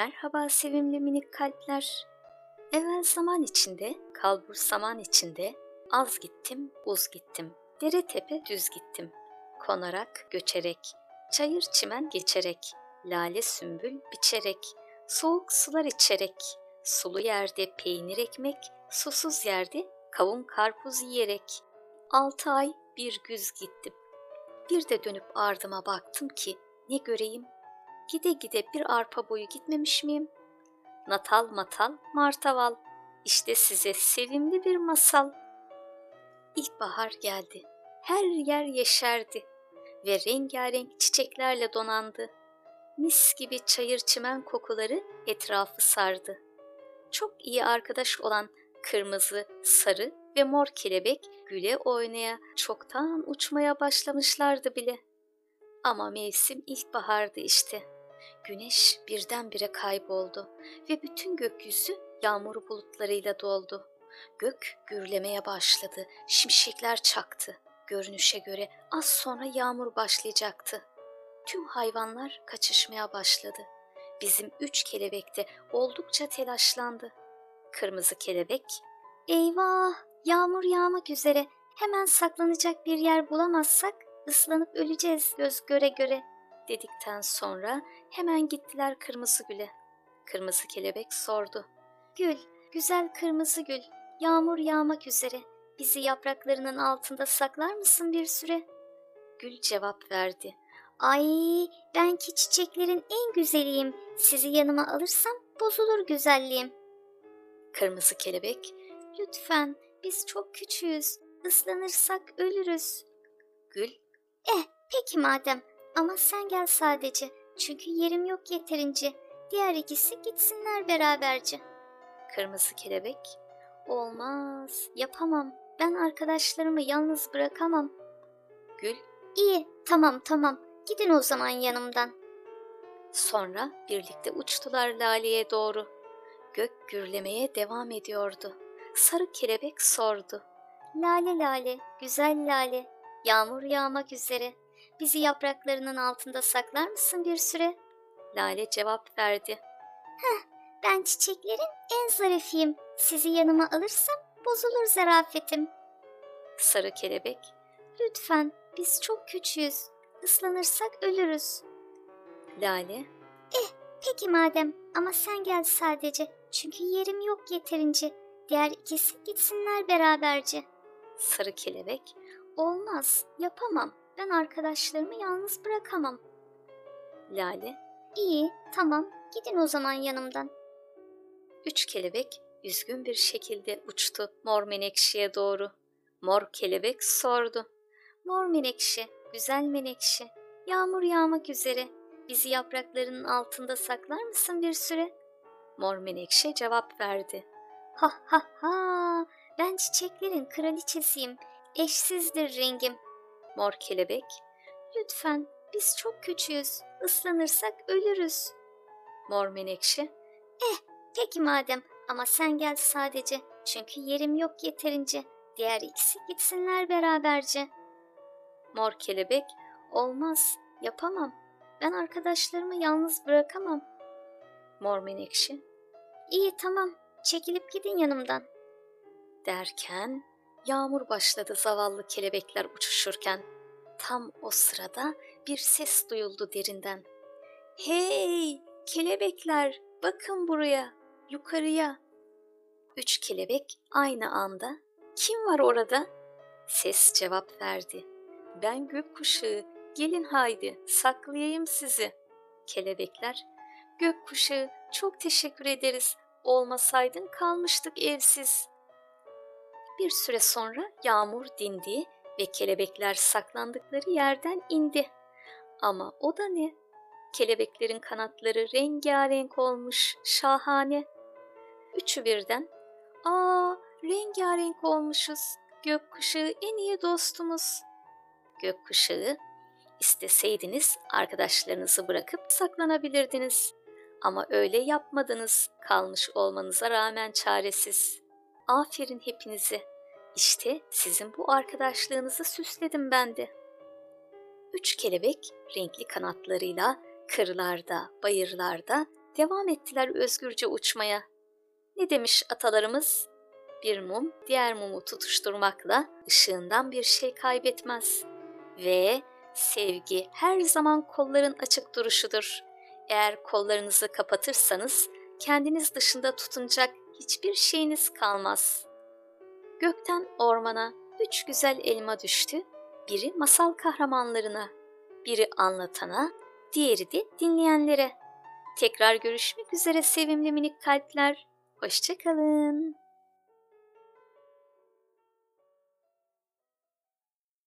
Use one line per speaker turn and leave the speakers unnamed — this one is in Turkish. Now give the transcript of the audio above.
Merhaba sevimli minik kalpler. Evvel zaman içinde, kalbur saman içinde, az gittim, uz gittim. Dere tepe düz gittim. Konarak, göçerek, çayır çimen geçerek, lale sümbül biçerek, soğuk sular içerek, sulu yerde peynir ekmek, susuz yerde kavun karpuz yiyerek. Altı ay bir güz gittim. Bir de dönüp ardıma baktım ki ne göreyim Gide gide bir arpa boyu gitmemiş miyim? Natal matal martaval. İşte size sevimli bir masal. İlkbahar geldi. Her yer yeşerdi ve rengarenk çiçeklerle donandı. Mis gibi çayır çimen kokuları etrafı sardı. Çok iyi arkadaş olan kırmızı, sarı ve mor kelebek güle oynaya çoktan uçmaya başlamışlardı bile. Ama mevsim ilkbahardı işte. Güneş birdenbire kayboldu ve bütün gökyüzü yağmur bulutlarıyla doldu. Gök gürlemeye başladı, şimşekler çaktı. Görünüşe göre az sonra yağmur başlayacaktı. Tüm hayvanlar kaçışmaya başladı. Bizim üç kelebek de oldukça telaşlandı. Kırmızı kelebek, ''Eyvah, yağmur yağmak üzere. Hemen saklanacak bir yer bulamazsak ıslanıp öleceğiz göz göre göre.'' Dedikten sonra hemen gittiler kırmızı güle. Kırmızı kelebek sordu. Gül, güzel kırmızı gül, yağmur yağmak üzere. Bizi yapraklarının altında saklar mısın bir süre? Gül cevap verdi. Ay, ben ki çiçeklerin en güzeliyim. Sizi yanıma alırsam bozulur güzelliğim. Kırmızı kelebek, lütfen biz çok küçüğüz. Islanırsak ölürüz. Gül, eh peki madem ama sen gel sadece. Çünkü yerim yok yeterince. Diğer ikisi gitsinler beraberce. Kırmızı kelebek. Olmaz, yapamam. Ben arkadaşlarımı yalnız bırakamam. Gül. İyi, tamam tamam. Gidin o zaman yanımdan. Sonra birlikte uçtular Lale'ye doğru. Gök gürlemeye devam ediyordu. Sarı kelebek sordu. Lale lale, güzel lale, yağmur yağmak üzere. Bizi yapraklarının altında saklar mısın bir süre? Lale cevap verdi. Heh, ben çiçeklerin en zarifiyim. Sizi yanıma alırsam bozulur zarafetim. Sarı kelebek, lütfen biz çok küçüğüz. Islanırsak ölürüz. Lale, eh peki madem ama sen gel sadece. Çünkü yerim yok yeterince. Diğer ikisi gitsinler beraberce. Sarı kelebek, olmaz yapamam. Ben arkadaşlarımı yalnız bırakamam. Lale, iyi, tamam, gidin o zaman yanımdan. Üç kelebek üzgün bir şekilde uçtu mor menekşeye doğru. Mor kelebek sordu. Mor menekşe, güzel menekşe, yağmur yağmak üzere. Bizi yapraklarının altında saklar mısın bir süre? Mor menekşe cevap verdi. Ha ha ha, ben çiçeklerin kraliçesiyim. Eşsizdir rengim. Mor kelebek, lütfen biz çok küçüğüz, ıslanırsak ölürüz. Mor menekşe, eh peki madem ama sen gel sadece çünkü yerim yok yeterince. Diğer ikisi gitsinler beraberce. Mor kelebek, olmaz, yapamam. Ben arkadaşlarımı yalnız bırakamam. Mor menekşe, iyi tamam, çekilip gidin yanımdan. Derken Yağmur başladı zavallı kelebekler uçuşurken. Tam o sırada bir ses duyuldu derinden. Hey kelebekler bakın buraya yukarıya. Üç kelebek aynı anda kim var orada? Ses cevap verdi. Ben gökkuşağı gelin haydi saklayayım sizi. Kelebekler gökkuşağı çok teşekkür ederiz olmasaydın kalmıştık evsiz. Bir süre sonra yağmur dindi ve kelebekler saklandıkları yerden indi. Ama o da ne? Kelebeklerin kanatları rengarenk olmuş, şahane. Üçü birden, ''Aa, rengarenk olmuşuz, gökkuşağı en iyi dostumuz.'' Gökkuşağı, isteseydiniz arkadaşlarınızı bırakıp saklanabilirdiniz. Ama öyle yapmadınız kalmış olmanıza rağmen çaresiz. Aferin hepinize. İşte sizin bu arkadaşlığınızı süsledim ben de. Üç kelebek renkli kanatlarıyla kırlarda, bayırlarda, devam ettiler özgürce uçmaya. Ne demiş atalarımız? Bir mum diğer mumu tutuşturmakla ışığından bir şey kaybetmez. Ve sevgi her zaman kolların açık duruşudur. Eğer kollarınızı kapatırsanız kendiniz dışında tutunacak hiçbir şeyiniz kalmaz. Gökten ormana üç güzel elma düştü. Biri masal kahramanlarına, biri anlatana, diğeri de dinleyenlere. Tekrar görüşmek üzere sevimli minik kalpler. Hoşçakalın.